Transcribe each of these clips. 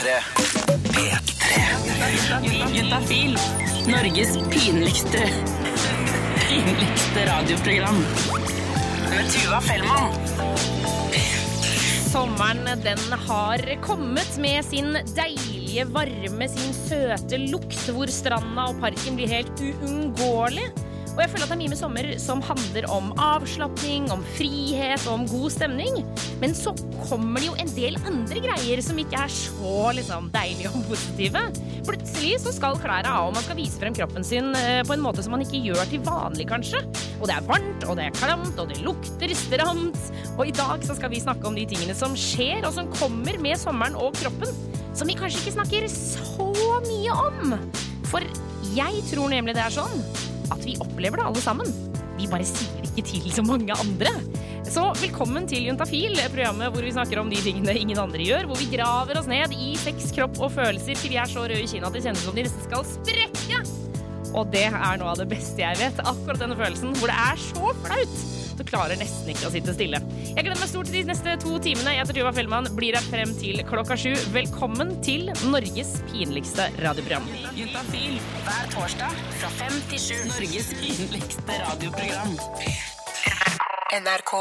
P3. P3. Juntafil. Norges pinligste pinligste radioprogram. Med Tuva Fellmann. Sommeren den har kommet med sin deilige varme, sin søte lukt, hvor stranda og parken blir helt uunngåelig. Og jeg føler at det er mye med sommer som handler om avslapning, om frihet og om god stemning. Men så kommer det jo en del andre greier som ikke er så liksom, deilige og positive. Plutselig så skal klærne av, og man skal vise frem kroppen sin eh, på en måte som man ikke gjør til vanlig, kanskje. Og det er varmt, og det er klamt, og det lukter stramt. Og i dag så skal vi snakke om de tingene som skjer, og som kommer med sommeren og kroppen. Som vi kanskje ikke snakker så mye om. For jeg tror nemlig det er sånn at vi opplever det alle sammen. Vi bare sier ikke til så mange andre. Så velkommen til Juntafil, programmet hvor vi snakker om de tingene ingen andre gjør. Hvor vi graver oss ned i sex, kropp og følelser til vi er så røde i kinnet at det kjennes som de nesten skal sprekke. Og det er noe av det beste jeg vet. Akkurat denne følelsen hvor det er så flaut. Du klarer nesten ikke å sitte stille. Jeg gleder meg stort til de neste to timene. Jeg heter Tuva Fellmann, blir her frem til klokka sju. Velkommen til Norges pinligste radioprogram. Juntafil hver torsdag fra fem til sju. Norges pinligste radioprogram. NRK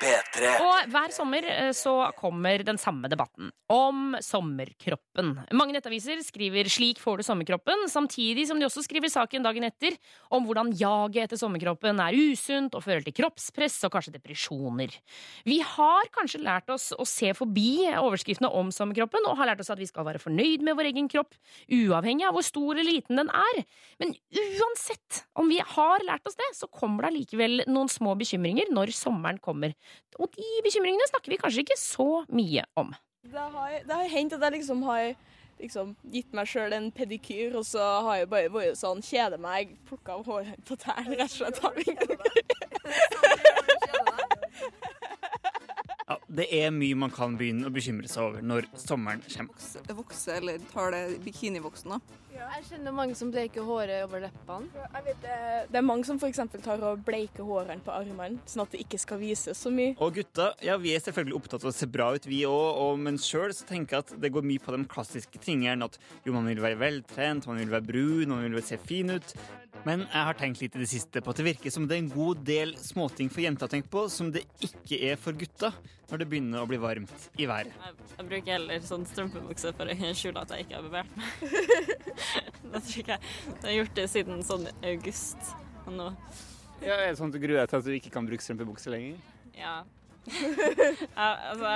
P3. Og hver sommer eh, så kommer den samme debatten om sommerkroppen. Mange nettaviser skriver 'slik får du sommerkroppen', samtidig som de også skriver saken dagen etter om hvordan jaget etter sommerkroppen er usunt og fører til kroppspress og kanskje depresjoner. Vi har kanskje lært oss å se forbi overskriftene om sommerkroppen, og har lært oss at vi skal være fornøyd med vår egen kropp, uavhengig av hvor stor eller liten den er. Men uansett om vi har lært oss det, så kommer det allikevel noen små bekymringer når sommeren kommer. Og de bekymringene snakker vi kanskje ikke så mye om. Det har, det har hendt at jeg liksom har liksom, gitt meg sjøl en pedikyr, og så har jeg bare vært sånn Kjeder meg, plukka av håret på tærne, rett og slett. Ja, det er mye man kan begynne å bekymre seg over når sommeren kommer. vokse, eller tar det bikinivoksen, da. Ja. Jeg kjenner mange som bleker håret over leppene. Jeg vet, det, det er mange som f.eks. tar og bleiker hårene på armene, sånn at det ikke skal vises så mye. Og gutta, ja, vi er selvfølgelig opptatt av å se bra ut, vi òg, men sjøl tenker jeg at det går mye på de klassiske tingene. At jo, man vil være veltrent, man vil være brun, man vil se fin ut. Men jeg har tenkt litt i det siste på at det virker som det er en god del småting for jenter å tenke på, som det ikke er for gutta når det begynner å bli varmt i været. Jeg, jeg bruker heller sånn strømpebukse for å skjule at jeg ikke har bevært meg. det tror ikke jeg. Jeg har gjort det siden sånn august. Og nå Ja, er det sånn at du gruer deg til at du ikke kan bruke strømpebukse lenger? Ja. jeg, altså,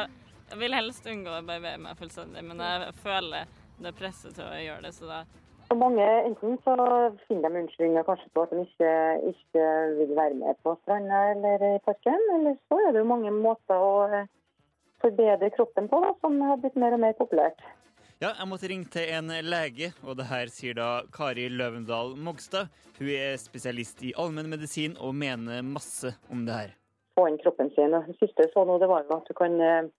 jeg vil helst unngå å barbere meg fullstendig, men jeg føler det presset til å gjøre det, så da For mange enten så finner de unnskyldninger kanskje på at de ikke, ikke vil være med på stranda eller i parken, eller så er det jo mange måter å eh, forbedre kroppen på da, som har blitt mer og mer populært. Ja, jeg måtte ringe til en lege, og det her sier da Kari Løvendal Mogstad. Hun er spesialist i allmennmedisin og mener masse om det her. Få inn kroppen sin. Det siste jeg så nå, det var jo at du kan, eh,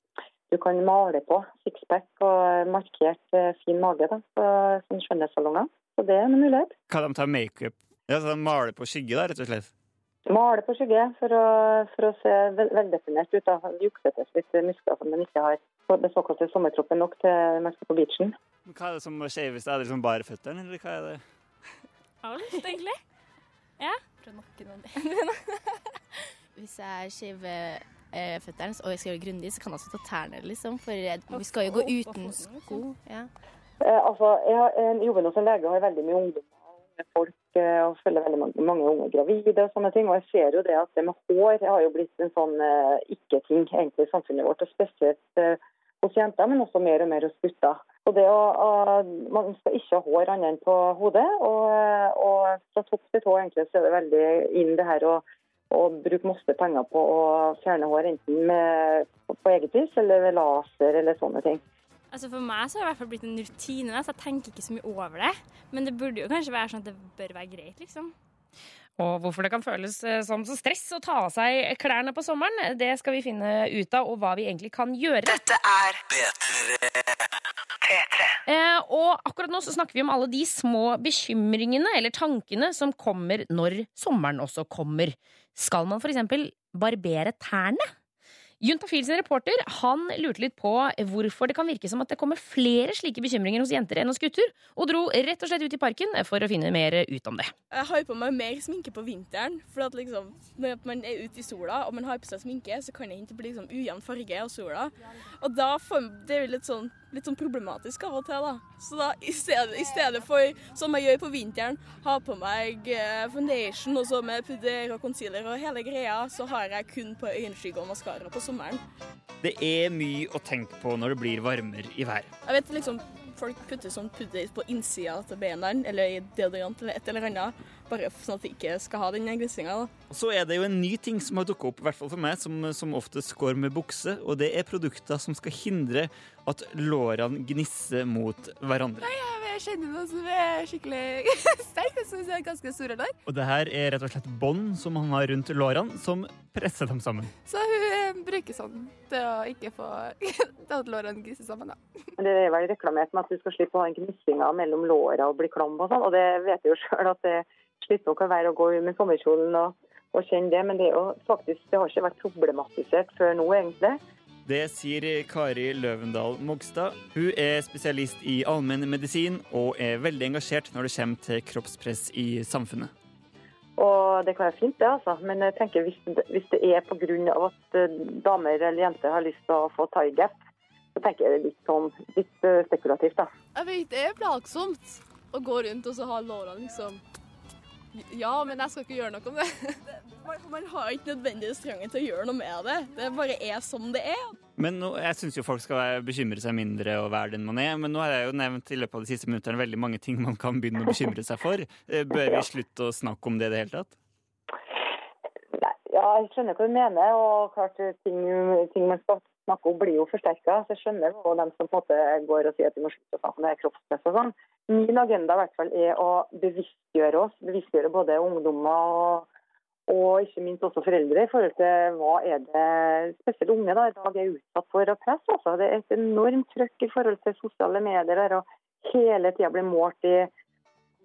du kan male på sixpack og markert eh, fin mage da, på sånne skjønnhetssalonger. Så det er en mulighet. Kan de ta makeup? Ja, så de maler på skygge, da, rett og slett? Male på skygge for å, for å se vel, veldefinert ut. da. Juksetes litt muskler som man ikke har. Så Det såkalte sommerkroppen nok til man skal på beachen. Men Hva er det som skjer hvis det er liksom bare føttene, eller hva er det? Alt, egentlig. Ja. Prøv å nakke noen. Hvis jeg shaver eh, føttene og jeg skal gjøre det grundig, så kan jeg også ta tærne, liksom. For vi skal jo gå uten sko. Ja. Eh, altså, jeg, har- jeg jobber nå som lege har veldig mye ungdommer folk eh, og følger veldig mange, mange unge gravide og sånne ting. Og jeg ser jo det at det med hår har jo blitt en sånn eh, ikke-ting egentlig i samfunnet vårt. Og spesielt eh, hos jenter, men også mer og mer hos gutter. Og det å, å, Man skal ikke ha hår annet enn på hodet. Og, og fra topp til tå egentlig så er det veldig inn det her å, å bruke masse penger på å fjerne hår, enten med, på eget vis eller ved laser eller sånne ting. Altså For meg så har det i hvert fall blitt en rutine, så jeg tenker ikke så mye over det. Men det burde jo kanskje være sånn at det bør være greit, liksom. Og hvorfor det kan føles eh, som så stress å ta av seg klærne på sommeren, det skal vi finne ut av, og hva vi egentlig kan gjøre. Dette er P3. Eh, og akkurat nå så snakker vi om alle de små bekymringene eller tankene som kommer når sommeren også kommer. Skal man for eksempel barbere tærne? Juntafil sin reporter han lurte litt på hvorfor det kan virke som at det kommer flere slike bekymringer hos jenter enn hos gutter, og dro rett og slett ut i parken for å finne mer ut om det. Jeg har på meg mer sminke på vinteren, for at liksom, når man er ute i sola og man har på seg sminke, så kan det ikke bli liksom ujevn farge av sola. Og da får det litt sånn, litt sånn problematisk av og til, da. Så da i stedet, i stedet for, som jeg gjør på vinteren, ha på meg eh, foundation og så med pudder og concealer og hele greia, så har jeg kun på øyenskygge og maskara på sommeren. Det er mye å tenke på når det blir varmere i været. Jeg vet liksom folk putter sånn pudder på innsida til beina, eller i deodorant eller et eller annet, bare sånn at de ikke skal ha den gnissinga. Så er det jo en ny ting som har dukka opp, i hvert fall for meg, som, som oftest går med bukse, og det er produkter som skal hindre at lårene gnisser mot hverandre. Nei, Jeg kjenner noe som er skikkelig sterk, og som er ganske store lår. Og det her er rett og slett bånd som han har rundt lårene, som presser dem sammen. Så hun eh, bruker sånn til å ikke få til at lårene gnisser sammen. da. Det er vel reklamert med at du skal slippe å ha den gnissinga mellom låra og bli klam og sånn, og det vet jeg jo sjøl at det sliter nok å være å gå med sommerkjolen og, og kjenne det, men det er jo faktisk, det har ikke vært problematisert før nå, egentlig. Det sier Kari Løvendal Mogstad. Hun er spesialist i allmennmedisin og er veldig engasjert når det kommer til kroppspress i samfunnet. Og det kan være fint, det, altså. Men jeg tenker hvis, det- hvis det er pga. at eh, damer eller jenter har lyst til å få tie gap, så tenker jeg det er litt sånn litt eh, spekulativt, da. Jeg vet det er plagsomt å gå rundt og så ha lårene liksom Ja, men jeg skal ikke gjøre noe om det. Man, man har ikke nødvendigvis trangen til å gjøre noe med det. Det bare er som det er. Men nå, jeg syns jo folk skal bekymre seg mindre og være den man er. Men nå har jeg jo nevnt i løpet av de siste minuttene veldig mange ting man kan begynne å bekymre seg for. Eh, Bør vi slutte å snakke om det i det hele tatt? Ja, jeg skjønner hva du mener, og klart ting, ting man skal snakke om blir jo forsterka. Så jeg skjønner jo dem som på en måte går og sier at vi må slutte å snakke om det kroppspress og sånn. Min agenda i hvert fall er å bevisstgjøre oss, bevisstgjøre både ungdommer og, og ikke minst også foreldre i forhold til hva er det spesielt unge da, i dag er utsatt for av press. Altså. Det er et enormt trøkk i forhold til sosiale medier der, og hele tida blir målt i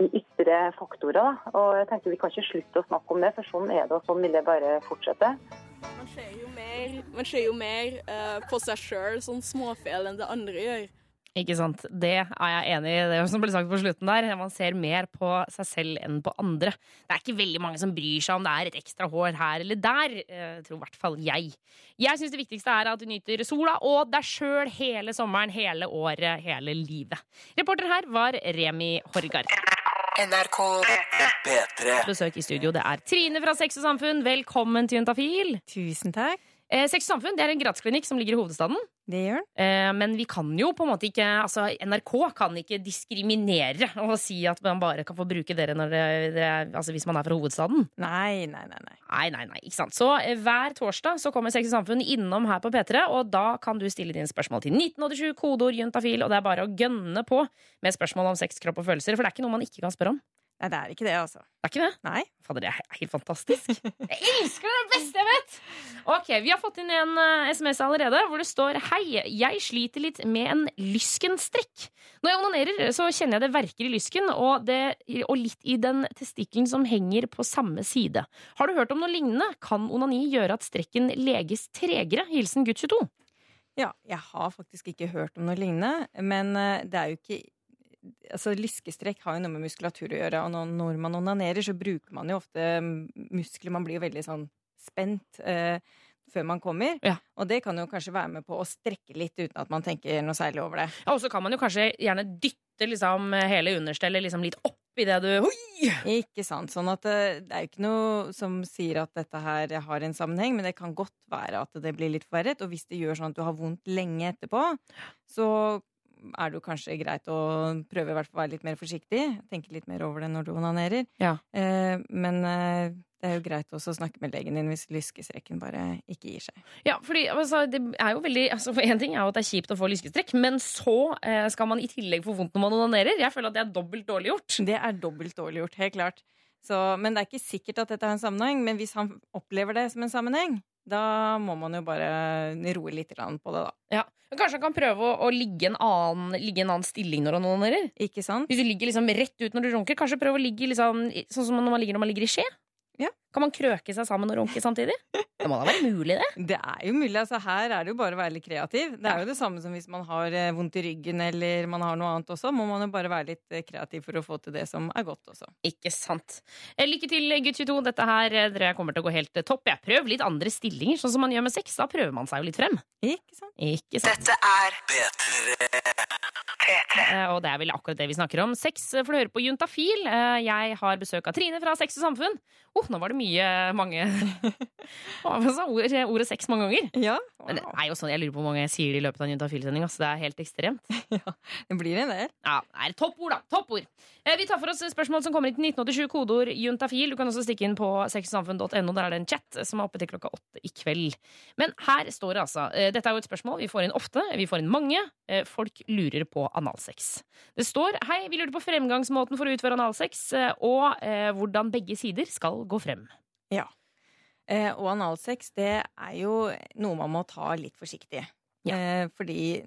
i ytre faktorer. Da. Og jeg tenker Vi kan ikke slutte å snakke om det, for sånn er det, og sånn vil det bare fortsette. Man ser jo mer, ser jo mer uh, på seg sjøl sånn småfeil enn det andre gjør. Ikke sant? Det er jeg enig i, det som ble sagt på slutten der. Man ser mer på seg selv enn på andre. Det er ikke veldig mange som bryr seg om det er et ekstra hår her eller der. eh, tror i hvert fall jeg. Jeg syns det viktigste er at du nyter sola og deg sjøl hele sommeren, hele året, hele livet. Reporter her var Remi Horgard. NRK P3. Besøk i studio, det er Trine fra Sex og Samfunn. Velkommen til Juntafil. Tusen takk. Eh, Sex og Samfunn det er en gratisklinikk som ligger i hovedstaden. Det gjør. Eh, men vi kan jo på en måte ikke altså NRK kan ikke diskriminere og si at man bare kan få bruke dere når det, det, altså hvis man er fra hovedstaden. Nei, nei, nei. nei. Nei, nei, nei, ikke sant. Så eh, hver torsdag så kommer Sex og Samfunn innom her på P3, og da kan du stille dine spørsmål til 1987, kodeord juntafil, og det er bare å gønne på med spørsmål om sex, kropp og følelser, for det er ikke noe man ikke kan spørre om. Nei, det er ikke det, altså. Det er ikke det? Nei. Fader, det er helt fantastisk. Jeg elsker det! Det beste jeg vet! Ok, Vi har fått inn en uh, SMS allerede hvor det står Hei, jeg sliter litt med en lyskenstrekk. Når jeg onanerer, så kjenner jeg det verker i lysken, og, det, og litt i den testikkelen som henger på samme side. Har du hørt om noe lignende? Kan onani gjøre at strekken leges tregere? Hilsen gutt 22. Ja, jeg har faktisk ikke hørt om noe lignende, men eh, det er jo ikke Altså, Lyskestrekk har jo noe med muskulatur å gjøre, og når, man onanerer, så bruker man jo ofte muskler. Man blir jo veldig sånn spent eh, før man kommer. Ja. Og det kan jo kanskje være med på å strekke litt uten at man tenker noe særlig over det. Ja, Og så kan man jo kanskje gjerne dytte liksom, hele understellet liksom, litt opp i det du Hoi! Ikke sant. Sånn at eh, det er jo ikke noe som sier at dette her har en sammenheng, men det kan godt være at det blir litt forverret. Og hvis det gjør sånn at du har vondt lenge etterpå, så er det jo kanskje greit å prøve i hvert fall å være litt mer forsiktig. Tenke litt mer over det når du onanerer. Ja. Eh, men eh, det er jo greit også å snakke med legen din hvis lyskestrekken bare ikke gir seg. Ja, fordi altså, det er jo veldig altså, for En ting er jo at det er kjipt å få lyskestrekk, men så eh, skal man i tillegg få vondt når man onanerer. Jeg føler at det er dobbelt dårlig gjort. Det er dobbelt dårlig gjort, helt klart. Så, men det er ikke sikkert at dette har en sammenheng. Men hvis han opplever det som en sammenheng, da må man jo bare roe litt på det, da. Ja. Kanskje han kan prøve å, å ligge, en annen, ligge en annen stilling når han onanerer? Ikke sant? Hvis du ligger liksom rett ut når du runker, kanskje prøve å ligge liksom, sånn som når man ligger når man ligger i skje? Ja, Kan man krøke seg sammen og runke samtidig? Det må da være mulig, det? Det er jo mulig. altså Her er det jo bare å være litt kreativ. Det er jo det samme som hvis man har eh, vondt i ryggen eller man har noe annet også. Må man jo bare være litt eh, kreativ for å få til det som er godt også. Ikke sant. Eh, Lykke til, gutt 22. Dette her dere kommer til å gå helt topp. Jeg prøv litt andre stillinger, sånn som man gjør med sex. Da prøver man seg jo litt frem. Ikke sant? Ikke sant. Dette er P3. Eh, Og det er vel akkurat det vi snakker om. Sex får du høre på Juntafil. Jeg har besøk av Trine fra Sex og Samfunn. Oh, nå var det mye mange ordet, sex mange ganger? Ja, Men det er jo sånn, Jeg lurer på hvor mange jeg sier det i løpet av en Juntafil-sending. Altså, det er helt ekstremt. det blir en del. Ja, det er toppord, da. Toppord. Eh, Vi tar for oss spørsmål som kommer inn til 1987, kodeord juntafil. Du kan også stikke inn på sexsamfunn.no. Der er det en chat som er oppe til klokka åtte i kveld. Men her står det altså eh, Dette er jo et spørsmål vi får inn ofte. Vi får inn mange. Eh, Folk lurer på analsex. Det står Hei, vi lurer på fremgangsmåten for å utføre analsex, eh, og eh, hvordan begge sider skal gå frem. Ja. Eh, og analsex, det er jo noe man må ta litt forsiktig. Eh, fordi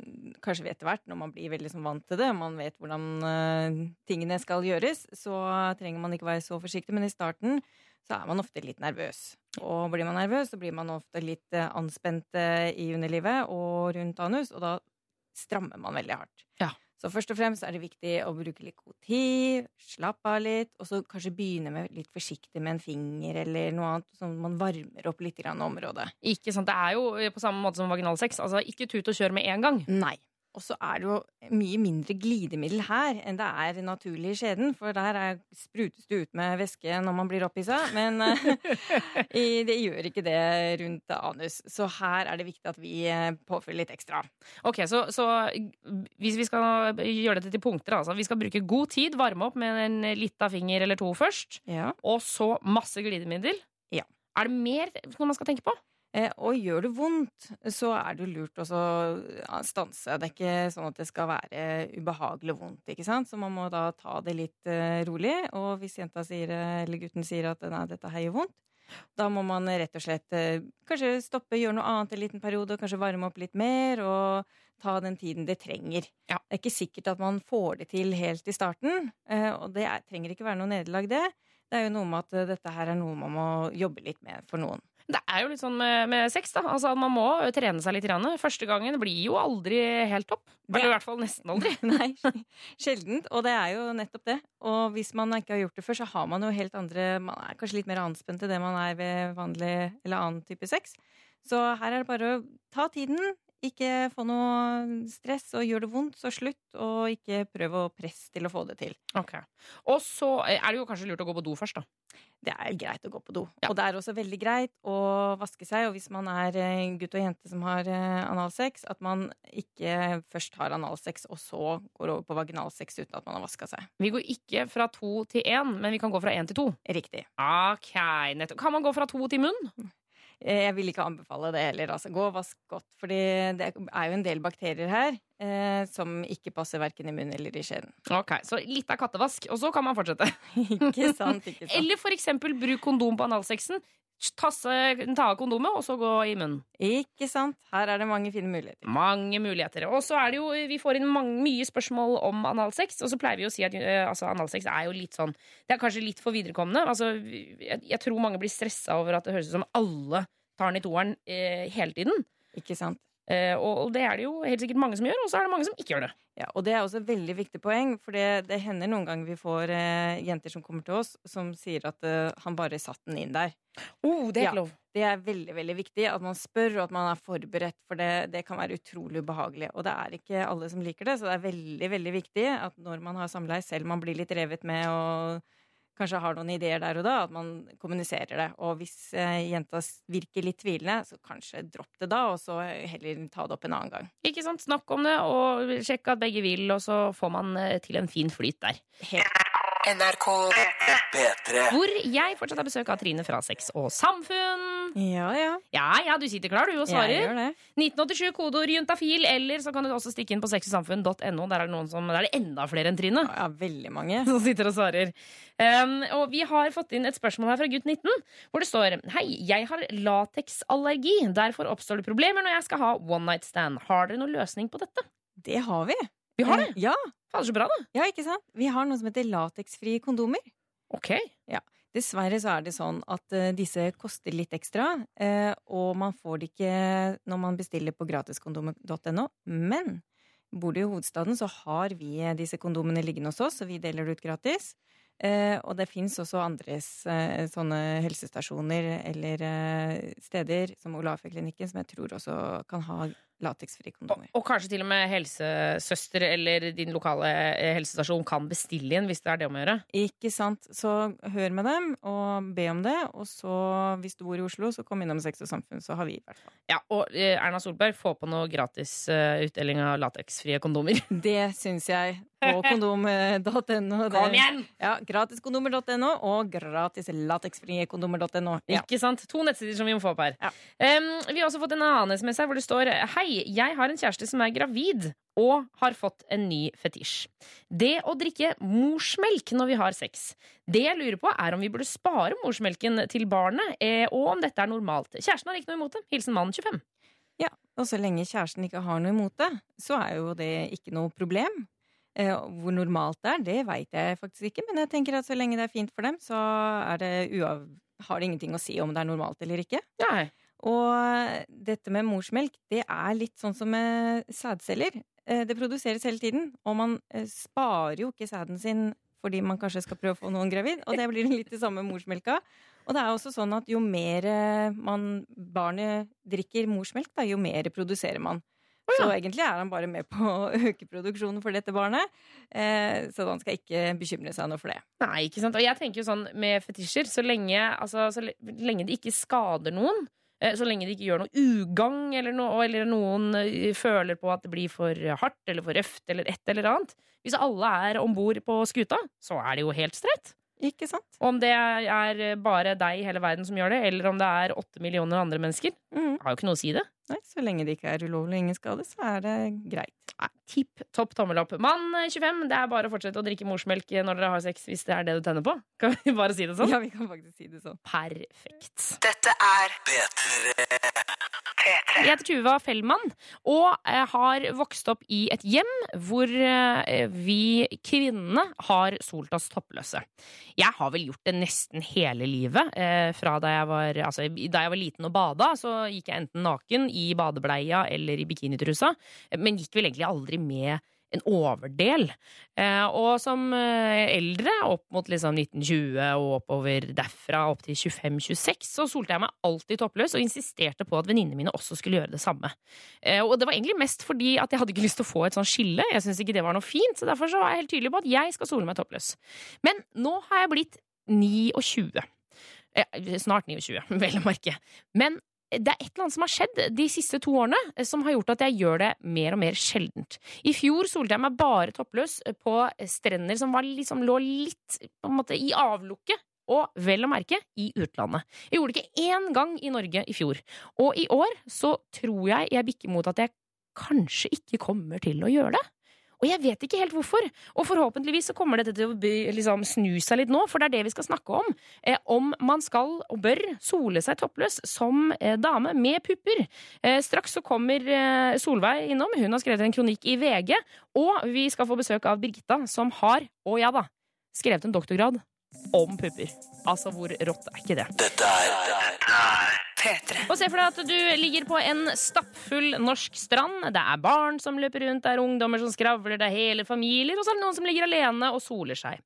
kanskje etter hvert, når man blir veldig sånn vant til det, man vet hvordan eh, tingene skal gjøres, så trenger man ikke være så forsiktig. Men i starten så er man ofte litt nervøs. Og blir man nervøs, så blir man ofte litt anspent i underlivet og rundt anus, og da strammer man veldig hardt. Ja. Så først og fremst er det viktig å bruke litt god tid, slappe av litt, og så kanskje begynne med litt forsiktig med en finger eller noe annet, sånn at man varmer opp litt grann området. Ikke sant, Det er jo på samme måte som vaginalsex. Altså, ikke tut og kjør med en gang. Nei. Og så er det jo mye mindre glidemiddel her enn det er naturlig i skjeden, for der er, sprutes det ut med væske når man blir opphissa, men eh, i- det gjør ikke det rundt anus. Så her er det viktig at vi påfyller litt ekstra. Ok, så, så hvis vi skal gjøre dette til punkter, altså. Vi skal bruke god tid, varme opp med en lita finger eller to først. Ja. Og så masse glidemiddel. Ja. Er det mer noe man skal tenke på? Eh, og gjør det vondt, så er det lurt å stanse. Det er ikke sånn at det skal være ubehagelig vondt, ikke sant? Så man må da ta det litt eh, rolig. Og hvis jenta sier, eh, eller gutten sier at nei, dette her gjør vondt, da må man rett og slett kanskje stoppe, gjøre noe annet en liten periode, og kanskje varme opp litt mer, og ta den tiden det trenger. Det er ikke sikkert at man får det til helt i starten, og det er, trenger ikke være noe nederlag, det. Det er jo noe med at dette her er noe man må jobbe litt med for noen. Det er jo litt sånn med, med sex, da. Altså, man må trene seg litt. Grann. Første gangen blir jo aldri helt topp. Eller i hvert fall nesten aldri. Nei, sjeldent. Og det er jo nettopp det. Og hvis man ikke har gjort det før, så har man jo helt andre Man er kanskje litt mer anspent enn det man er ved vanlig eller annen type sex. Så her er det bare å ta tiden. Ikke få noe stress, og gjør det vondt, så slutt. Og ikke prøv å presse til å få det til. Ok. Og så er det jo kanskje lurt å gå på do først, da. Det er greit å gå på do. Og det er også veldig greit å vaske seg. Og hvis man er eh, gutt og jente som har eh, analsex, at man ikke først har analsex og så går over på vaginalsex uten at man har vaska seg. Vi går ikke fra to til én, men vi kan gå fra én til to. Riktig. Ok, nettopp. Kan man gå fra to til munn? Eh, Jeg vil ikke anbefale det heller. Altså. Gå og vask godt, for det er jo en del bakterier her eh, som ikke passer verken i munnen eller i skjeden. Ok, Så litt av kattevask, og så kan man fortsette. Ikke sant, ikke sant. Eller for eksempel bruk kondom på analsexen. Tasse, ta av kondomet, og så gå i munnen. Ikke sant. Her er det mange fine muligheter. Mange muligheter. Og så er det jo, vi får inn mange, mye spørsmål om analsex, og så pleier vi å si at uh, altså, analsex er jo litt sånn Det er kanskje litt for viderekomne. Altså, jeg, jeg tror mange blir stressa over at det høres ut som alle tar den i toeren uh, hele tiden. Ikke sant. Eh, og, det er det jo helt sikkert mange som gjør, og så er det mange som ikke gjør det. Ja, og det er også et veldig viktig poeng, for det, det hender noen ganger vi får eh, jenter som kommer til oss, som sier at eh, han bare satt den inn der. Oh, det er ikke lov. Det er veldig veldig viktig at man spør, og at man er forberedt, for det, det kan være utrolig ubehagelig. Og det er ikke alle som liker det, så det er veldig veldig viktig at når man har samleie, selv man blir litt revet med og kanskje har noen ideer der og da, at man kommuniserer det. Og hvis eh, jenta virker litt tvilende, så kanskje dropp det da, og så heller ta det opp en annen gang. Ikke sant? Snakk om det, og sjekk at begge vil, og så får man eh, til en fin flyt der. NRK P3. Hvor jeg fortsatt har besøk av Trine fra Sex og Samfunn. Ja, ja. Ja, ja, du sitter klar, du, og svarer. Jeg gjør det. 1987, kodeord juntafil, eller så kan du også stikke inn på sexogsamfunn.no. Der er der er det enda flere enn Trine. Ja, veldig mange. Som sitter og svarer. Um, og vi har fått inn et spørsmål her fra gutt 19, hvor det står Hei, jeg har lateksallergi. Derfor oppstår det problemer når jeg skal ha one night stand. Har dere noen løsning på dette? Det har vi. Vi har det? Eh, Ja. Fader, så bra, da. Ja, ikke sant? Vi har noe som heter lateksfrie kondomer. Ok. Ja. Dessverre så er det sånn at uh, disse koster litt ekstra, uh, og man får det ikke når man bestiller på gratiskondomer.no. Men bor du i hovedstaden, så har vi eh, disse kondomene liggende hos oss, og vi deler det ut gratis. Uh, og det fins også andres sånne helsestasjoner eller steder, som Olafia-klinikken, som jeg tror også kan ha lateksfrie kondomer. Og kanskje til og med helsesøster eller din lokale eh, helsestasjon kan bestille inn hvis det er det om å gjøre. Ikke sant. Så hør med dem og be om det. Og så, hvis du bor i Oslo, så kom innom Sex og Samfunn, så har vi i hvert fall. Ja, Og eh, Erna Solberg, få på noe gratis eh, utdeling av lateksfrie kondomer. Det syns jeg. På kondom.no. Kom igjen! Ja, Gratiskondomer.no og gratis lateksfrie kondomer.no. Ja. Ikke sant? To nettsider som vi må få opp her. Um, vi har også fått en annen SMS her hvor det står Hei, jeg har en kjæreste som er gravid og har fått en ny fetisj. Det å drikke morsmelk når vi har sex. Det jeg lurer på, er om vi burde spare morsmelken til barnet, eh, og om dette er normalt. Kjæresten har ikke noe imot det. Hilsen mann 25. Ja, og så lenge kjæresten ikke har noe imot det, så er jo det ikke noe problem. Eh, hvor normalt det er, det veit jeg faktisk ikke, men jeg tenker at så lenge det er fint for dem, så er det uav har det ingenting å si om det er normalt eller ikke. Nei. Og dette med morsmelk, det er litt sånn som med sædceller. Eh, Det produseres hele tiden, og man eh, sparer jo ikke sæden sin fordi man kanskje skal prøve å få noen gravid, og det blir litt det samme med morsmelka. Og det er også sånn at jo mer man, barnet drikker morsmelk, da, jo mer produserer man. Så egentlig er han bare med på å øke produksjonen for dette barnet. Eh, så han skal ikke bekymre seg noe for det. Nei, ikke sant? Og jeg tenker jo sånn med fetisjer, så lenge, altså, så lenge det ikke skader noen, så lenge de ikke gjør noe ugagn, eller, noe, eller noen eh, føler på at det blir for hardt eller for røft eller et eller annet Hvis alle er om bord på skuta, så er det jo helt streit. Ikke sant? Om det er bare deg i hele verden som gjør det, eller om det er åtte millioner andre mennesker, Mm. har jo ikke noe å si det. Nei, så lenge det ikke er ulovlig og ingen skade, så er det greit. Nei, Tipp topp tommel opp. Mann eh, 25, det er bare å fortsette å drikke morsmelk når dere har sex, hvis det er det du tenner på. Kan vi bare si det sånn? Ja, vi kan faktisk si det sånn. Perfekt. Dette er P3. Jeg heter Tuva Fellmann og har vokst opp i et hjem hvor eh, vi kvinnene har solt oss toppløse. Jeg har vel gjort det nesten hele livet. eh, Fra da jeg var, altså, da jeg var liten og bada, så gikk jeg enten naken i badebleia eller i bikinitrusa, men gikk vel egentlig aldri med en overdel. Eh, og som eh, eldre, opp mot liksom 1920 og oppover derfra opp til 25-26, så solte jeg meg alltid toppløs og insisterte på at venninnene mine også skulle gjøre det samme. Eh, og det var egentlig mest fordi at jeg hadde ikke lyst til å få et sånt skille. Jeg syntes ikke det var noe fint, så derfor så var jeg helt tydelig på at jeg skal sole meg toppløs. Men nå har jeg blitt 29. Eh, snart 29, vel å merke. Men det er et eller annet som har skjedd de siste to årene eh, som har gjort at jeg gjør det mer og mer sjeldent. I fjor solte jeg meg bare toppløs på strender som liksom, lå litt måte, i avlukket. Og vel å merke i utlandet. Jeg gjorde det ikke én gang i Norge i fjor. Og i år så tror jeg jeg bikker mot at jeg kanskje ikke kommer til å gjøre det. Og jeg vet ikke helt hvorfor. Og forhåpentligvis så kommer dette til å liksom, snu seg litt nå, for det er det vi skal snakke om. Eh, om man skal og bør sole seg toppløs som eh, dame med pupper. Eh, straks så kommer eh, Solveig innom. Hun har skrevet en kronikk i VG. Og vi skal få besøk av Birgitta, som har, å ja da, skrevet en doktorgrad om pupper. Altså, hvor rått er ikke det? Dette er Og se for deg at du ligger på en stappfull norsk strand. Det er barn som løper rundt, det er ungdommer som skravler, det er hele familier, og så er det noen som ligger alene og soler seg.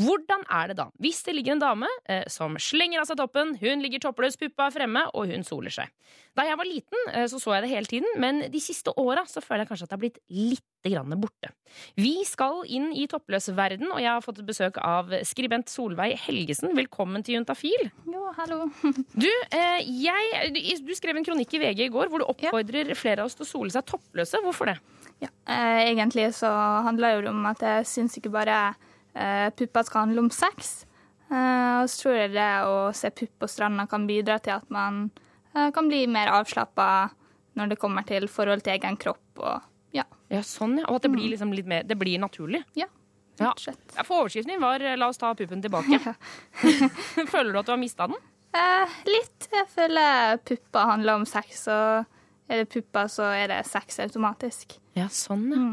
Hvordan er det da hvis det ligger en dame eh, som slenger av seg toppen, hun ligger toppløs, puppa er fremme, og hun soler seg? Da jeg var liten, eh, så så jeg det hele tiden, men de siste åra så føler jeg kanskje at det har blitt litt grann borte. Vi skal inn i toppløsverden, og jeg har fått besøk av skribent Solveig Helgesen. Velkommen til Juntafil. Jo, hallo. Du, eh, jeg, du skrev en kronikk i VG i går hvor du oppfordrer flere av oss til å sole seg toppløse. Hvorfor det? Ja, eh, egentlig så handler det om at jeg syns ikke bare pupper skal handle om sex. Og så tror jeg det å se pupp på stranda kan bidra til at man kan bli mer avslappa når det kommer til forhold til egen kropp og ja. Ja, sånn, ja. Og at det blir liksom litt mer Det blir naturlig. Ja, Ja. For overskriften din var eh, 'La oss ta puppen tilbake'. Føler du at du har mista den? Eh, litt. Jeg føler puppa handler om sex, og er det puppa, så er det sex automatisk. Ja, sånn, ja.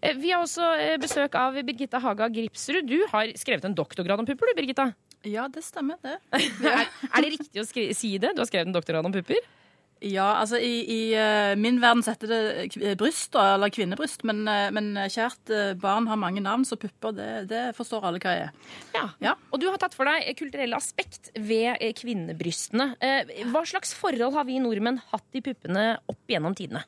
Eh, Vi har også eh, besøk av Birgitta Haga Gripsrud. Du har skrevet en doktorgrad om pupper, du, Birgitta? Ja, det stemmer, det. er, er det riktig å si det? Du har skrevet en doktorgrad om pupper? Ja, altså i, i uh, min verden setter det bryst, eller kvinnebryst, men, uh, men kjært uh, barn har mange navn, så pupper, det, det forstår alle hva er. Ja. Og du har tatt for deg kulturelle aspekt ved kvinnebrystene. Hva slags forhold har vi nordmenn hatt i puppene opp gjennom tidene?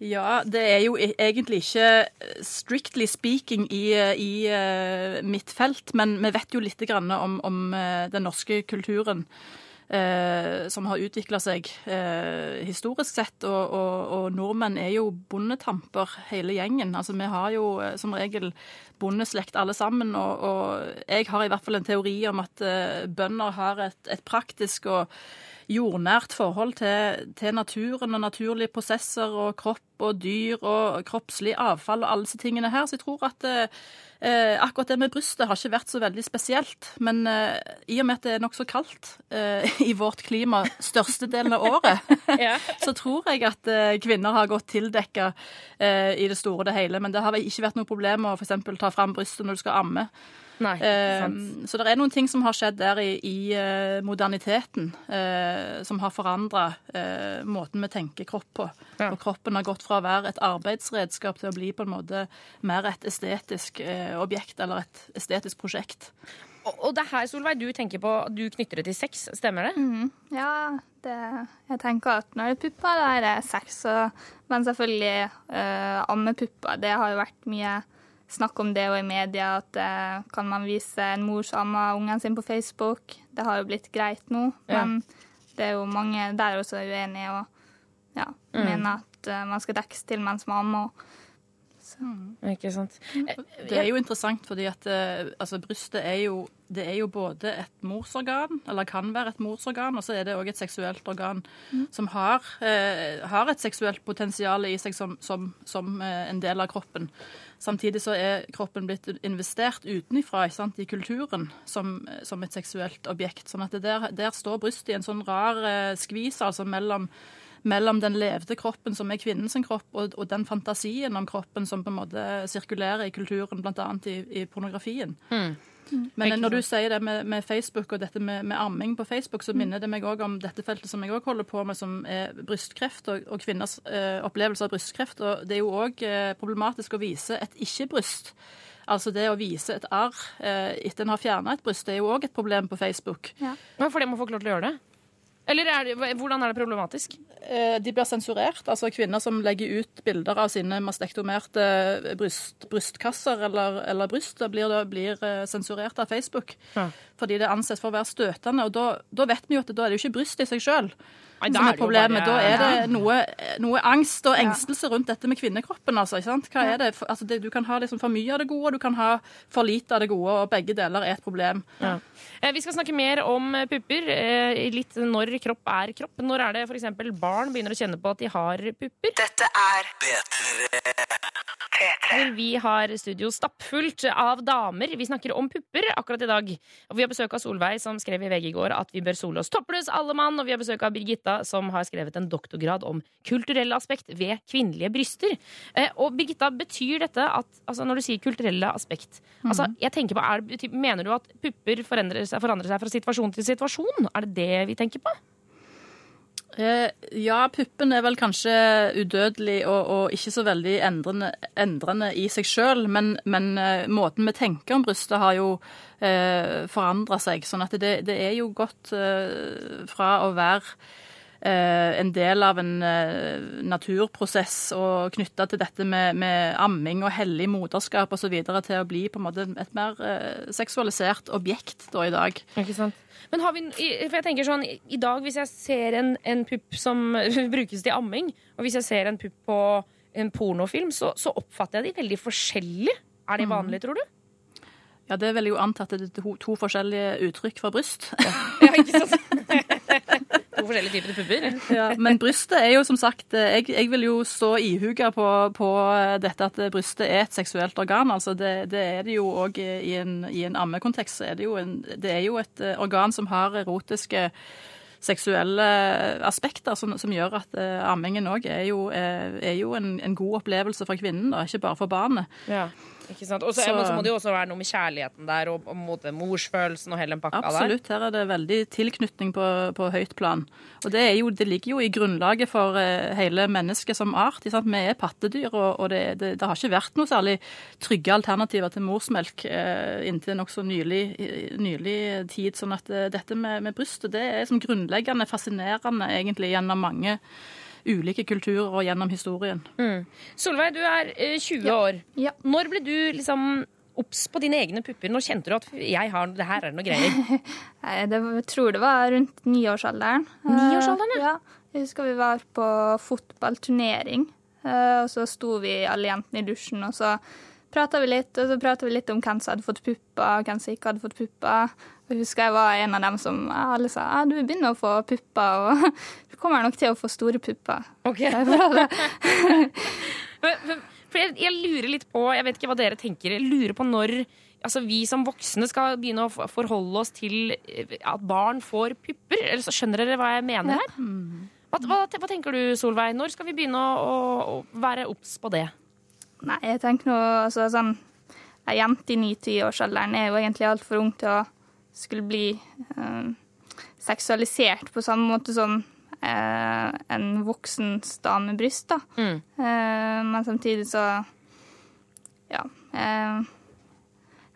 Ja, det er jo e- egentlig ikke eh, strictly speaking i, eh, i eh, mitt felt, men vi vet jo litt om, om den norske kulturen. eh, som har utvikla seg eh, historisk sett. Og, og, og nordmenn er jo bondetamper, hele gjengen. Altså, Vi har jo som regel bondeslekt alle sammen. Og, og jeg har i hvert fall en teori om at eh, bønder har et, et praktisk og jordnært forhold til, til naturen og naturlige prosesser og kropp og dyr og kroppslig avfall og alle disse tingene her. Så jeg tror at eh, akkurat det med brystet har ikke vært så veldig spesielt. Men eh, i og med at det er nokså kaldt eh, i vårt klima størstedelen av året, så tror jeg at eh, kvinner har gått tildekka eh, i det store og det hele. Men det har ikke vært noe problem å f.eks. ta fram brystet når du skal amme. Nei, Eh, så det er noen ting som har skjedd der i, i moderniteten, eh, som har forandra eh, måten vi tenker kropp på. Og kroppen har gått fra å være et arbeidsredskap til å bli på en måte mer et estetisk eh, objekt, eller et estetisk prosjekt. Og, det er her, Solveig, du tenker på Du knytter det til sex, stemmer det? Mhm. Ja, det, jeg tenker at når det er pupper, da er det sex. Og, men selvfølgelig uh, ammepupper. Det har jo vært mye snakk om det og i media, at uh, kan man vise en mor som ammer ungen sin på Facebook? Det har jo blitt greit nå, Ja. men det er jo mange der også uenige og ja, Mm. mener at eh, man skal dekkes til mens man ammer. Ikke sant. Det er jo interessant fordi at eh, altså, brystet er jo, det er jo både et morsorgan, eller kan være et morsorgan, og så er det òg et seksuelt organ som har, eh, har et seksuelt potensial i seg som, som, som eh, en del av kroppen. Samtidig så er kroppen blitt investert utenifra i kulturen som, som et seksuelt objekt. Sånn at det der, der står brystet i en sånn rar eh, skvis altså mellom mellom den levde kroppen som er kvinnens kropp, og, og den fantasien om kroppen som på en måte sirkulerer i kulturen, bl.a. I, i pornografien. Mm. Men når du sier det med, med Facebook og dette med, med amming på Facebook, så minner det meg òg om dette feltet som jeg òg holder på med, som er brystkreft og, og kvinners eh, opplevelse av brystkreft. Og det er jo òg eh, problematisk å vise et ikke-bryst. Altså det å vise et arr eh, etter en har fjerna et bryst, det er jo òg et problem på Facebook. Men fordi man får ikke lov til å gjøre det? Eller er det, hvordan er det problematisk? Eh, De blir sensurert. Altså kvinner som legger ut bilder av sine mastektomerte bryst, brystkasser eller, eller bryst, blir, blir eh, sensurert av Facebook. Fordi det anses for å være støtende. Og da, da vet vi jo at da er det jo ikke bryst i seg sjøl Nei, som er er problemet. Da er det noe, noe angst og engstelse rundt dette med kvinnekroppen. Altså, ikke sant? Hva er det? For- Altså, det, du kan ha liksom for mye av det gode, du kan ha for lite av det gode, og begge deler er et problem. Ja. Eh, Vi skal snakke mer om eh, pupper. eh, Litt når kropp er kropp. Når er det f.eks. barn begynner å kjenne på at de har pupper? Dette er P3. Hvor vi har studio stappfullt av damer. Vi snakker om pupper akkurat i dag. Og vi har besøk av Solveig, som skrev i VG i går at vi bør sole oss toppløs alle mann. Og vi har besøk av Birgitta, som har skrevet en doktorgrad om kulturelle aspekt ved kvinnelige bryster. Eh, Og Birgitta, betyr dette at altså Når du sier kulturelle aspekt altså jeg tenker på, er, Mener du at pupper forandrer seg, forandrer seg fra situasjon til situasjon? Er det det vi tenker på? Eh, ja, puppen er vel kanskje udødelig og, og ikke så veldig endrende, endrende i seg sjøl, men, men eh, måten vi tenker om brystet har jo eh, forandra seg. Sånn at det, det er jo gått eh, fra å være en del av en eh, naturprosess og knytta til dette med, med amming og hellig moderskap osv. til å bli på en måte et mer eh, seksualisert objekt da i dag. Ikke sant? Men har vi, for jeg tenker sånn, i dag hvis jeg ser en, en pupp som brukes til amming, og hvis jeg ser en pupp på en pornofilm, så, så oppfatter jeg de veldig forskjellig. Er de vanlige, tror du? Ja, det vil jeg jo anta at det er to, to forskjellige uttrykk for bryst. Ja, ikke sant? to forskjellige typer pupper. Ja, men brystet er jo som sagt eh, Jeg, jeg vil jo stå ihuga på, på eh, dette at brystet er et seksuelt organ. altså Det, det er det jo òg i en, en ammekontekst. det, det er jo et eh, organ som har erotiske seksuelle aspekter som, som gjør at eh, ammingen òg er jo, er, er jo en, en god opplevelse for kvinnen, da, ikke bare for barnet. Ja, ikke sant? Og så men så må det jo også være noe med kjærligheten der, og, og mot morsfølelsen og hele den pakka der. Absolutt. Her er det veldig tilknytning på, på høyt plan. Og det, er jo, det ligger jo i grunnlaget for eh, hele mennesket som art. sant? Vi er pattedyr, og, og det, det, det har ikke vært noe særlig trygge alternativer til morsmelk eh, inntil nokså nylig, nylig tid. Sånn at eh, dette med, med brystet det er som grunnleggende fascinerende egentlig gjennom mange ulike kulturer og gjennom historien. Mm. Solveig, du er eh, 20 år. Når ble du liksom obs på dine egne pupper? Når kjente du at jeg har, det her er noe greier? Det jeg tror det var rundt niårsalderen. Niårsalderen, ja? Jeg husker vi var på fotballturnering, eh, og så sto vi alle jentene i dusjen, og så prata vi litt, og så prata vi litt om hvem som hadde fått pupper, hvem som ikke hadde fått pupper. Jeg husker jeg var en av dem som alle sa ja, du begynner å få pupper, og du kommer nok til å få store pupper. Ok. Jeg, jeg lurer litt på, jeg vet ikke hva dere tenker, jeg lurer på når altså, vi som voksne skal begynne å forholde oss til eh, at barn får pupper. Eller så skjønner dere hva jeg mener her? Hva, hva, hva tenker du, Solveig? Når skal vi begynne å, å være obs på det? Nei, jeg tenker nå altså sånn Ei jente i ni-tiårsalderen er jo egentlig altfor ung til å skulle bli eh, seksualisert på samme måte som eh, en voksen dame med bryst, da. Mm. Eh, men samtidig så Ja. eh,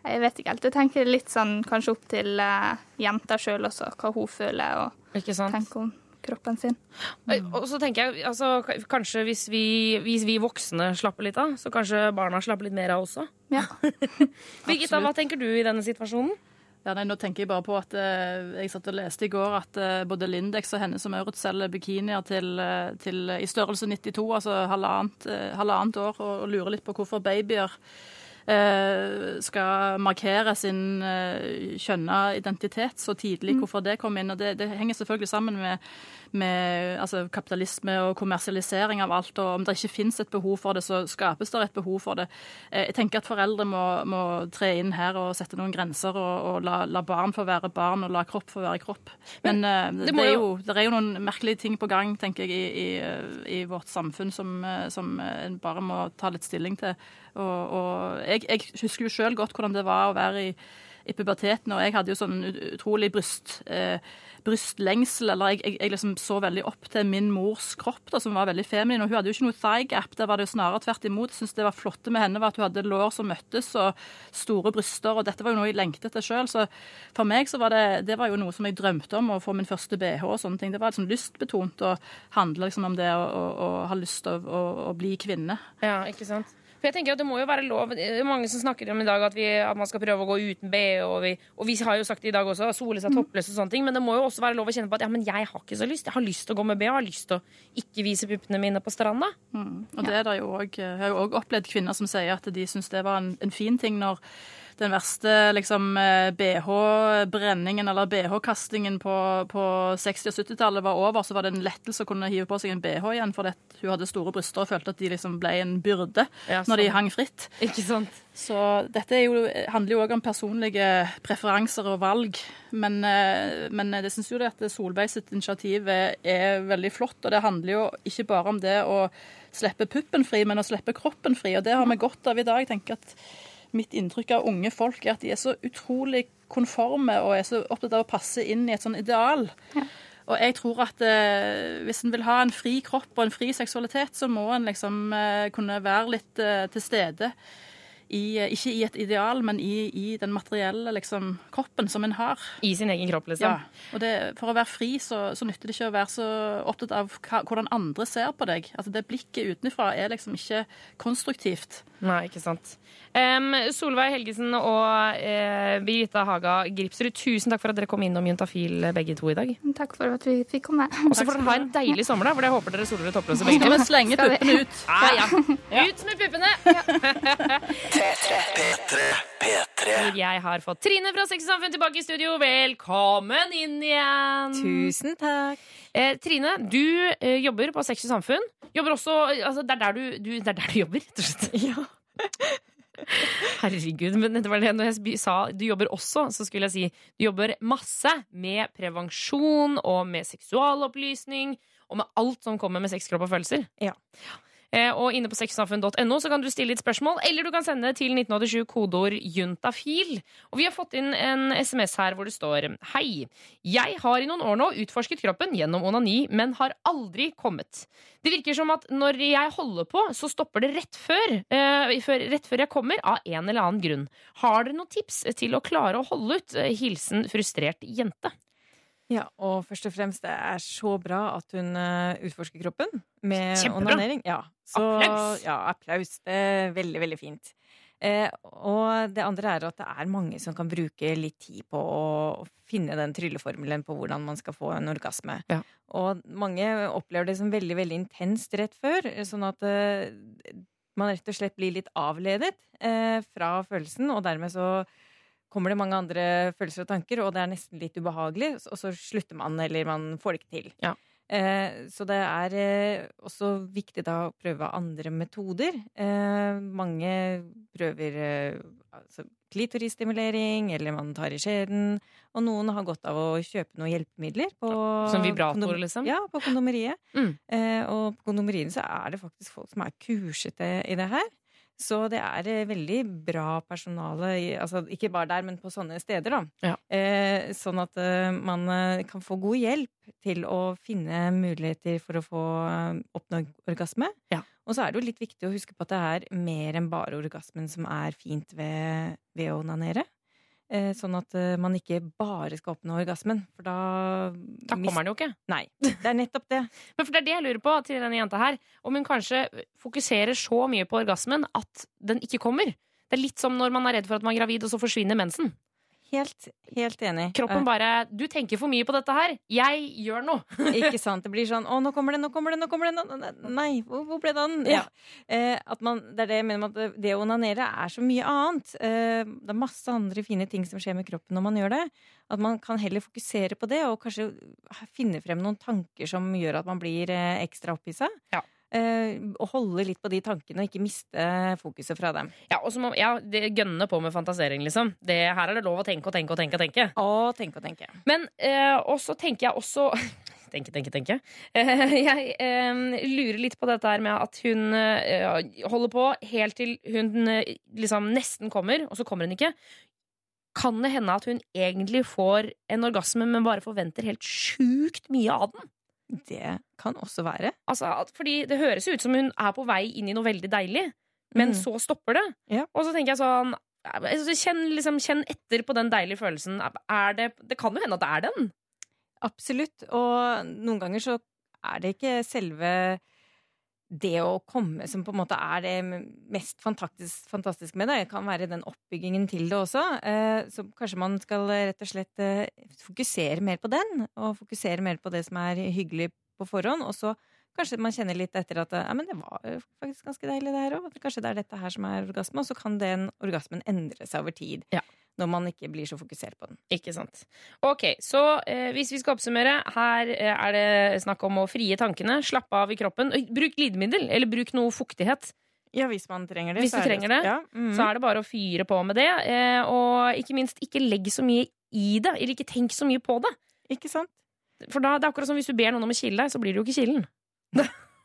jeg vet ikke helt. Jeg tenker litt sånn kanskje opp til uh, jenta sjøl også, hva hun føler og Ikke sant? tenker om kroppen sin. Og- Og så tenker jeg, altså, kanskje hvis vi, hvis vi voksne slapper litt av, så kanskje barna slapper litt mer av også? Ja. Birgitta, hva tenker du i denne situasjonen? Ja, nei, nå tenker Jeg bare på at eh, jeg satt og leste i går at eh, både Lindex og henne som Maurits selger bikinier til, eh, til, i størrelse 92, altså halvannet, eh, halvannet år, og, og lurer litt på hvorfor babyer eh, skal markere sin kjønna identitet så tidlig, hvorfor det kom inn. og Det, det henger selvfølgelig sammen med, med altså, kapitalisme og kommersialisering av alt. og Om det ikke finnes et behov for det, så skapes det et behov for det. Eh, jeg tenker at foreldre må, må tre inn her og sette noen grenser, og, og la, la barn få være barn, og la kropp få være kropp. Men, Men det det, er jo- det er jo noen merkelige ting på gang, tenker jeg, i, i, eh, i vårt samfunn som, eh, som eh, en bare må ta litt stilling til. Og, og jeg, jeg husker jo sjøl godt hvordan det var å være i, i puberteten, og jeg hadde jo sånn utrolig bryst, eh, brystlengsel, eller jeg, jeg, jeg liksom så veldig opp til min mors kropp, da, som var veldig feminin, og hun hadde jo ikke noe thigh gap, der var det jo snarere tvert imot. Jeg synes det var flotte med henne var at hun hadde lår som møttes, og store bryster, og dette var jo noe jeg lengtet etter sjøl, så for meg så var det, det var jo noe som jeg drømte om, å få min første BH og sånne ting. Det var liksom lystbetont å handle liksom om det å, ha lyst til å, å bli kvinne. Ja, ikke sant? For jeg tenker at Det må jo være lov Det er mange som snakker om i dag at, vi, at man skal prøve å gå uten BH. Og vi, og vi har jo sagt det i dag også, sole seg toppløs og sånne ting. Men det må jo også være lov å kjenne på at ja, men jeg har ikke så lyst. Jeg har lyst til å gå med BH. Jeg har lyst til å ikke vise puppene mine på stranda. Og det er det jo også, Jeg har jo òg opplevd kvinner som sier at de syns det var en, en fin ting når den verste liksom, BH-brenningen eller BH-kastingen på, på 60- og 70-tallet var over, så var det en lettelse å kunne hive på seg en BH igjen, fordi hun hadde store bryster og følte at de liksom ble en byrde Ja, når de hang fritt. Ikke sant? Så dette er jo, handler jo òg om personlige preferanser og valg. Men, eh, men det syns jo det at Solveig sitt initiativ er, er veldig flott. Og det handler jo ikke bare om det å slippe puppen fri, men å slippe kroppen fri. Og det har vi godt av i dag. Jeg tenker at Mitt inntrykk av unge folk er at de er så utrolig konforme og er så opptatt av å passe inn i et sånn ideal. Og jeg tror at eh, hvis en vil ha en fri kropp og en fri seksualitet, så må en liksom eh, kunne være litt eh, til stede. I, eh, ikke i et ideal, men i, i den materielle liksom, kroppen som en har. I sin egen kropp, liksom. Ja. Og det, for å være fri så, så nytter det ikke å være så opptatt av hva, hvordan andre ser på deg. Altså Det blikket utenfra er liksom ikke konstruktivt. Nei, ikke sant. Em, Solveig Helgesen og uh, Birgitta Haga Gripsrud, tusen takk for at dere kom innom Juntafil begge to i dag. Takk for at vi fikk komme. Og så får dere ha en deilig sommer, da, for det håper dere soler topper toppløse begge to. vi slenge puppene ut? Ja, ja. Ut med puppene! P3. P3. Hvor jeg har fått Trine fra Sex og Samfunn tilbake i studio. Velkommen inn igjen! Tusen takk. Eh, Trine, du eh, jobber på Sex og Samfunn. Jobber også, altså, det, er der du, du, det er der du jobber, rett og slett. Herregud, men det var det når jeg sa du jobber også, så skulle jeg si du jobber masse med prevensjon og med seksualopplysning og med alt som kommer med sex, kropp og følelser. Ja. Eh, Og inne på sexsamfunn.no så kan du stille litt spørsmål, eller du kan sende til 1987 kodeord juntafil. Og vi har fått inn en SMS her hvor det står Hei, jeg har i noen år nå utforsket kroppen gjennom onani, men har aldri kommet. Det virker som at når jeg holder på, så stopper det rett før, eh, før, rett før jeg kommer, av en eller annen grunn. Har dere noen tips til å klare å holde ut? Eh, Hilsen frustrert jente. Ja, og først og fremst, det er så bra at hun eh, utforsker kroppen med Kjempebra. onanering. Ja, så, Applaus! Ja, applaus. Det er veldig, veldig fint. Eh, og det andre er at det er mange som kan bruke litt tid på å finne den trylleformelen på hvordan man skal få en orgasme. Ja. Og mange opplever det som veldig, veldig intenst rett før, sånn at eh, man rett og slett blir litt avledet eh, fra følelsen, og dermed så kommer det mange andre følelser og tanker, og det er nesten litt ubehagelig, og så slutter man, eller man får det ikke til. Ja. Eh, så det er eh, også viktig da å prøve andre metoder. Eh, mange prøver eh, altså klitorisstimulering, eller man tar i skjeden, og noen har godt av å kjøpe noen hjelpemidler på Som vibrator, liksom? Ja, på kondomeriet. Mm. Eh, og på kondomeriene så er det faktisk folk som er kursete i det her. Så det er eh, veldig bra personale, altså ikke bare der, men på sånne steder, da. Ja. Eh, sånn at eh, man eh, kan få god hjelp til å finne muligheter for å få oppnå orgasme. Ja. Og så er det jo litt viktig å huske på at det er mer enn bare orgasmen som er fint ved, ved å onanere. Eh, sånn at eh, man ikke bare skal oppnå orgasmen, for da Da kommer den jo ikke. Nei. Det er nettopp det. Men for det er det jeg lurer på til denne jenta her. Om hun kanskje fokuserer så mye på orgasmen at den ikke kommer. Det er litt som når man er redd for at man er gravid, og så forsvinner mensen. Helt, helt enig. Kroppen Eh, bare 'Du tenker for mye på dette her. Jeg gjør noe'. Ikke sant? Det blir sånn 'Å, nå kommer det, nå kommer det, nå kommer det'. Nå, nei, hvor, hvor ble det av den? Ja. Eh, at man, det er det jeg mener med at det- å onanere er så mye annet. Eh, det er masse andre fine ting som skjer med kroppen når man gjør det. At man kan heller fokusere på det, og kanskje finne frem noen tanker som gjør at man blir eh, ekstra opphissa. Eh, og holde litt på de tankene, og ikke miste fokuset fra dem. Ja, og så må, ja, det Gønne på med fantasering, liksom. Det, her er det lov å tenke og tenke og tenke. og tenke. Å, tenke og tenke. Men eh, og så tenker jeg også Tenke, tenke, tenke. Eh, jeg eh, lurer litt på dette her med at hun eh, holder på helt til hun eh, liksom nesten kommer, og så kommer hun ikke. Kan det hende at hun egentlig får en orgasme, men bare forventer helt sjukt mye av den? Det kan også være. Altså, fordi det høres ut som hun er på vei inn i noe veldig deilig, men Mm. så stopper det. Ja. Og så tenker jeg sånn altså, kjenn, liksom, kjenn etter på den deilige følelsen. Er det, det kan jo hende at det er den. Absolutt. Og noen ganger så er det ikke selve det å komme som på en måte er det mest fantastisk, fantastiske med det. Det kan være den oppbyggingen til det også. Eh, Så kanskje man skal rett og slett eh, fokusere mer på den, og fokusere mer på det som er hyggelig på forhånd. Og så kanskje man kjenner litt etter at ja, men det var faktisk ganske deilig, det her òg. Kanskje det er dette her som er orgasme. Og så kan den orgasmen endre seg over tid. Ja. Når man ikke blir så fokusert på den. Ikke sant. Ok, så eh, hvis vi skal oppsummere, her eh, er det snakk om å frie tankene, slappe av i kroppen. Bruk glidemiddel, eller bruk noe fuktighet. Ja, hvis man trenger det. Hvis du er trenger det, Ja, mhm. så er det bare å fyre på med det. Eh, og ikke minst, ikke legg så mye i det, eller ikke tenk så mye på det. Ikke sant? For da, det er akkurat som hvis du ber noen om å kile deg, så blir det jo ikke kilen.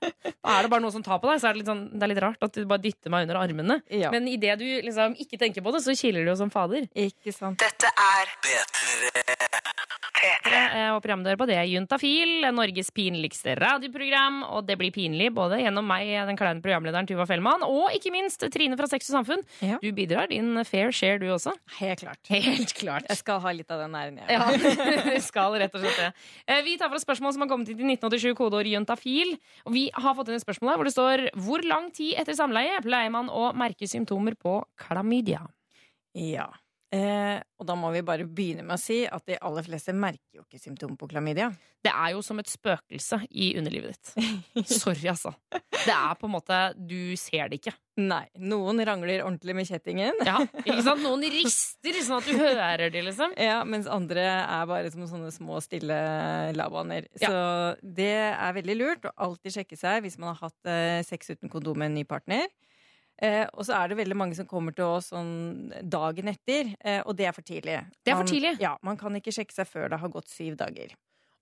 Er det bare noe som tar på deg, så er det litt, sånn, det er litt rart at du bare dytter meg under armene. Ja. Men idet du liksom ikke tenker på det, så kiler du jo som fader. Ikke sant. Dette er P3. Eh, Og programdør på det er Juntafil, Norges pinligste radioprogram. Og det blir pinlig både gjennom meg, den kleine programlederen Tuva Fellmann, og ikke minst Trine fra Sex og Samfunn. Ja. Du bidrar din fair share, du også. Helt klart. Helt klart. Jeg skal ha litt av den æren, jeg. Ja, det skal rett og slett det. Eh, Vi tar for oss spørsmål som har kommet inn til 1987, kodeord juntafil. Og vi har fått inn et spørsmål her hvor det står Hvor lang tid etter samleie pleier man å merke symptomer på klamydia? Ja. Eh, og da må vi bare begynne med å si at de aller fleste merker jo ikke symptomer på klamydia. Det er jo som et spøkelse i underlivet ditt. Sorry, altså. Det er på en måte Du ser det ikke. Nei. Noen rangler ordentlig med kjettingen. Ja, ikke sant? Noen rister sånn at du hører det, liksom. Ja, mens andre er bare som sånne små, stille lavvanner. Så det er veldig lurt å alltid sjekke seg hvis man har hatt eh, sex uten kondom med en ny partner. Eh, og så er det veldig mange som kommer til oss sånn dagen etter, eh, og det er for tidlig. Det er for Man- tidlig? Ja, Man kan ikke sjekke seg før det har gått syv dager.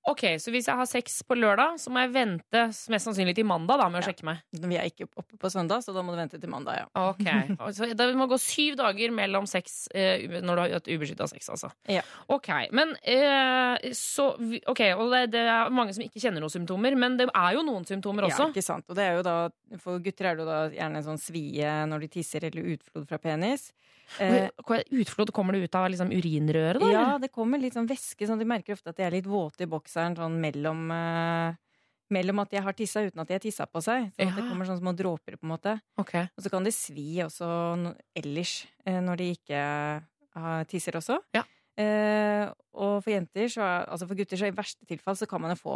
Ok, Så hvis jeg har sex på lørdag, så må jeg vente mest sannsynlig til mandag da med å sjekke meg? Vi er ikke oppe på søndag, så da må du vente til mandag, ja. Ok, så Det må gå syv dager mellom sex eh, når du har hatt ubeskytta sex, altså. Ja. Ok, men eh, så Ok, og det, det er mange som ikke kjenner noen symptomer, men det er jo noen symptomer også. Ja, ikke sant. Og det er jo da, for gutter er det jo da gjerne en sånn svie når de tisser, eller utflod fra penis. Eh, Utflod, kommer det ut av liksom urinrøret, da? ja, det kommer litt sånn væske, sånn de merker ofte at de er litt våte i bokseren sånn mellom uh, Mellom at de har tissa uten at de har tissa på seg. Sånn at det kommer sånne små dråper, på en måte. Okay. Og så kan det svi også ellers, uh, når de ikke uh, tisser også. Ja. Eh, og for jenter, så, altså for gutter, så i verste tilfall så kan man jo få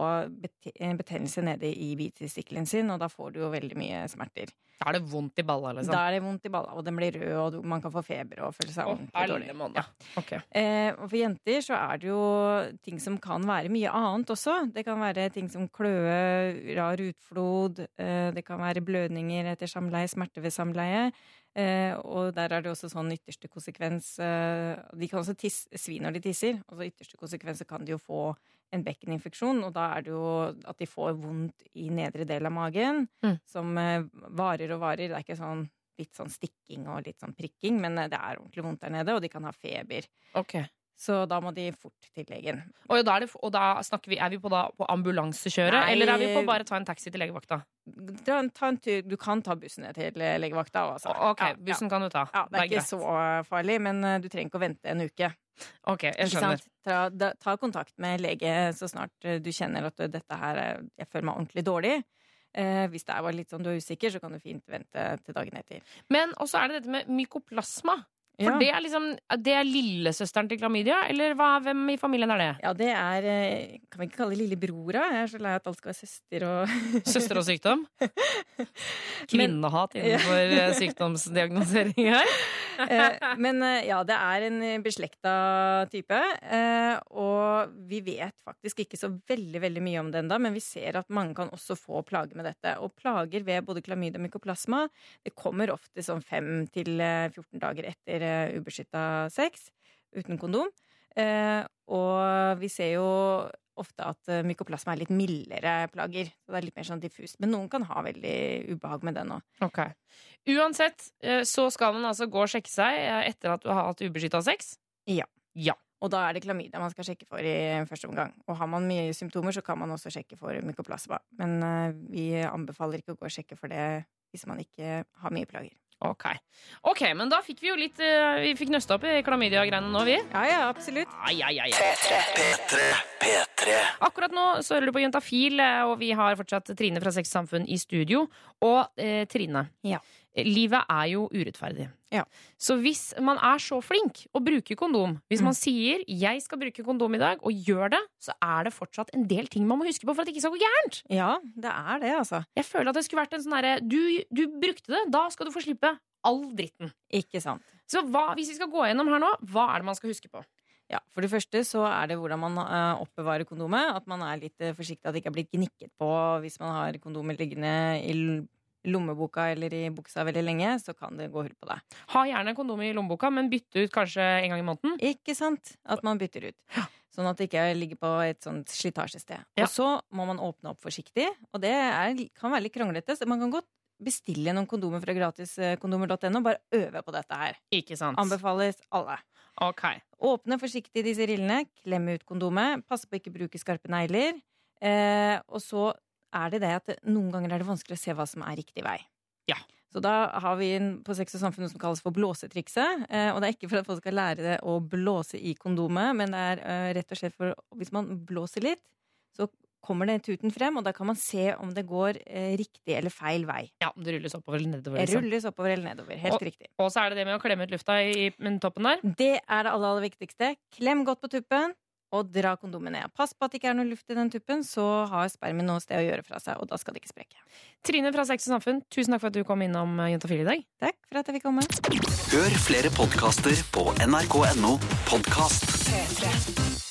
en betennelse nede i bitestikkelen sin, og da får du jo veldig mye smerter. Da er det vondt i balla, liksom? Da er det vondt i balla, og den blir rød, og du- man kan få feber og føle seg oh, ordentlig dårlig. Ja. Okay. Eh, og for jenter så er det jo ting som kan være mye annet også. Det kan være ting som kløe, rar utflod, eh, det kan være blødninger etter samleie, smerte ved samleie. Eh, og der er det også sånn ytterste konsekvens eh, De kan også tisse, svi når de tisser. Og så ytterste konsekvens så kan de jo få en bekkeninfeksjon, og da er det jo at de får vondt i nedre del av magen, Mm. som eh, varer og varer. Det er ikke sånn litt sånn stikking og litt sånn prikking, men eh, det er ordentlig vondt der nede, og de kan ha feber. Ok. Så da må de fort til legen. Og, da er, det, og da vi, er vi på, da, på ambulansekjøret, Nei. eller er vi på bare ta en taxi til legevakta? Ta, ta en tur, du kan ta bussen ned til legevakta. Også. Ok, bussen kan du ta. Ja, det er ikke greit. så farlig, men eh, du trenger ikke å vente en uke. Ok, jeg skjønner. Ta, da, ta kontakt med lege så snart eh, du kjenner at dette her er- Jeg føler meg ordentlig dårlig. Eh, hvis det er litt sånn du er usikker, så kan du fint vente til dagen etter. Men også er det dette med mykoplasma. For Ja. det er liksom Det er lillesøsteren til klamydia, eller hva, hvem i familien er det? Ja, det er eh, Kan vi ikke kalle det lillebrora? Jeg er så lei at alt skal være søster og Søster og sykdom? Kvinnehat innenfor eh, sykdomsdiagnosering her? Eh, Men eh, ja, det er en beslekta type. eh, Og vi vet faktisk ikke så veldig veldig mye om det ennå, men vi ser at mange kan også få plager med dette. Og plager ved både klamydia og mykoplasma det kommer ofte sånn 5 til eh, 14 dager etter eh, ubeskytta sex uten kondom. Eh, Og vi ser jo ofte at eh, mykoplasma er litt mildere plager. Så det er litt mer sånn diffust. Men noen kan ha veldig ubehag med det nå. Okay. Uansett eh, så skal man altså gå og sjekke seg eh, etter at du har hatt ubeskytta sex. Ja. Ja. Og da er det klamydia man skal sjekke for i første omgang. Og har man mye symptomer, så kan man også sjekke for mykoplasma. Men vi anbefaler ikke å gå og sjekke for det hvis man ikke har mye plager. Ok. Ok, men da fikk vi jo litt eh, Vi fikk nøsta opp i klamydia-greiene nå, vi. Ja, ja, absolutt. Ai, ai, ai, ai. Akkurat nå så hører du på Juntafil, eh, og vi har fortsatt Trine fra Sex og Samfunn i studio. Og eh, Trine, Ja. Livet er jo urettferdig. Ja. Så hvis man er så flink og bruker kondom, hvis Mm. man sier 'jeg skal bruke kondom i dag', og gjør det, så er det fortsatt en del ting man må huske på for at det ikke skal gå gærent. Ja, det er det, altså. Jeg føler at det skulle vært en sånn herre du, du brukte det, da skal du få slippe all dritten. Ikke sant. Så hva, hvis vi skal gå gjennom her nå, hva er det man skal huske på? Ja, For det første så er det hvordan man eh, oppbevarer kondomet. At man er litt eh, forsiktig, at det ikke er blitt gnikket på hvis man har kondomet liggende i lommeboka eller i buksa veldig lenge, så kan det gå hull på deg. Ha gjerne kondom i lommeboka, men bytte ut kanskje en gang i måneden. Ikke sant? At man bytter ut. Sånn at det ikke ligger på et sånt slitasjested. Ja. Og så må man åpne opp forsiktig, og det er, kan være litt kronglete. Så man kan godt bestille noen kondomer fra gratiskondomer.no. Bare øve på dette her. Ikke sant? Anbefales alle. Ok. Åpne forsiktig disse rillene, klemme ut kondomet, passe på å ikke bruke skarpe negler. Eh, og så er det det at noen ganger er det vanskelig å se hva som er riktig vei. Ja. Så da har vi en, på Sex og samfunn noe som kalles for blåsetrikset. Eh, og det er ikke for at folk skal lære det å blåse i kondomet, men det er eh, rett og slett for hvis man blåser litt, så kommer det tuten frem, og da kan man se om det går eh, riktig eller feil vei. Ja, om det rulles oppover eller nedover. Liksom. rulles oppover eller nedover. Helt Og- riktig. Og så er det det med å klemme ut lufta i, i toppen der. Det er det aller, aller viktigste. Klem godt på tuppen, og dra kondomet ned. Pass på at det ikke er noe luft i den tuppen, så har spermen noe sted å gjøre fra seg, og da skal det ikke sprekke. Trine fra Sex og Samfunn, tusen takk for at du kom innom eh, Juntafil i dag. Takk for at jeg fikk komme. Hør flere podkaster på nrk.no podkast. P3.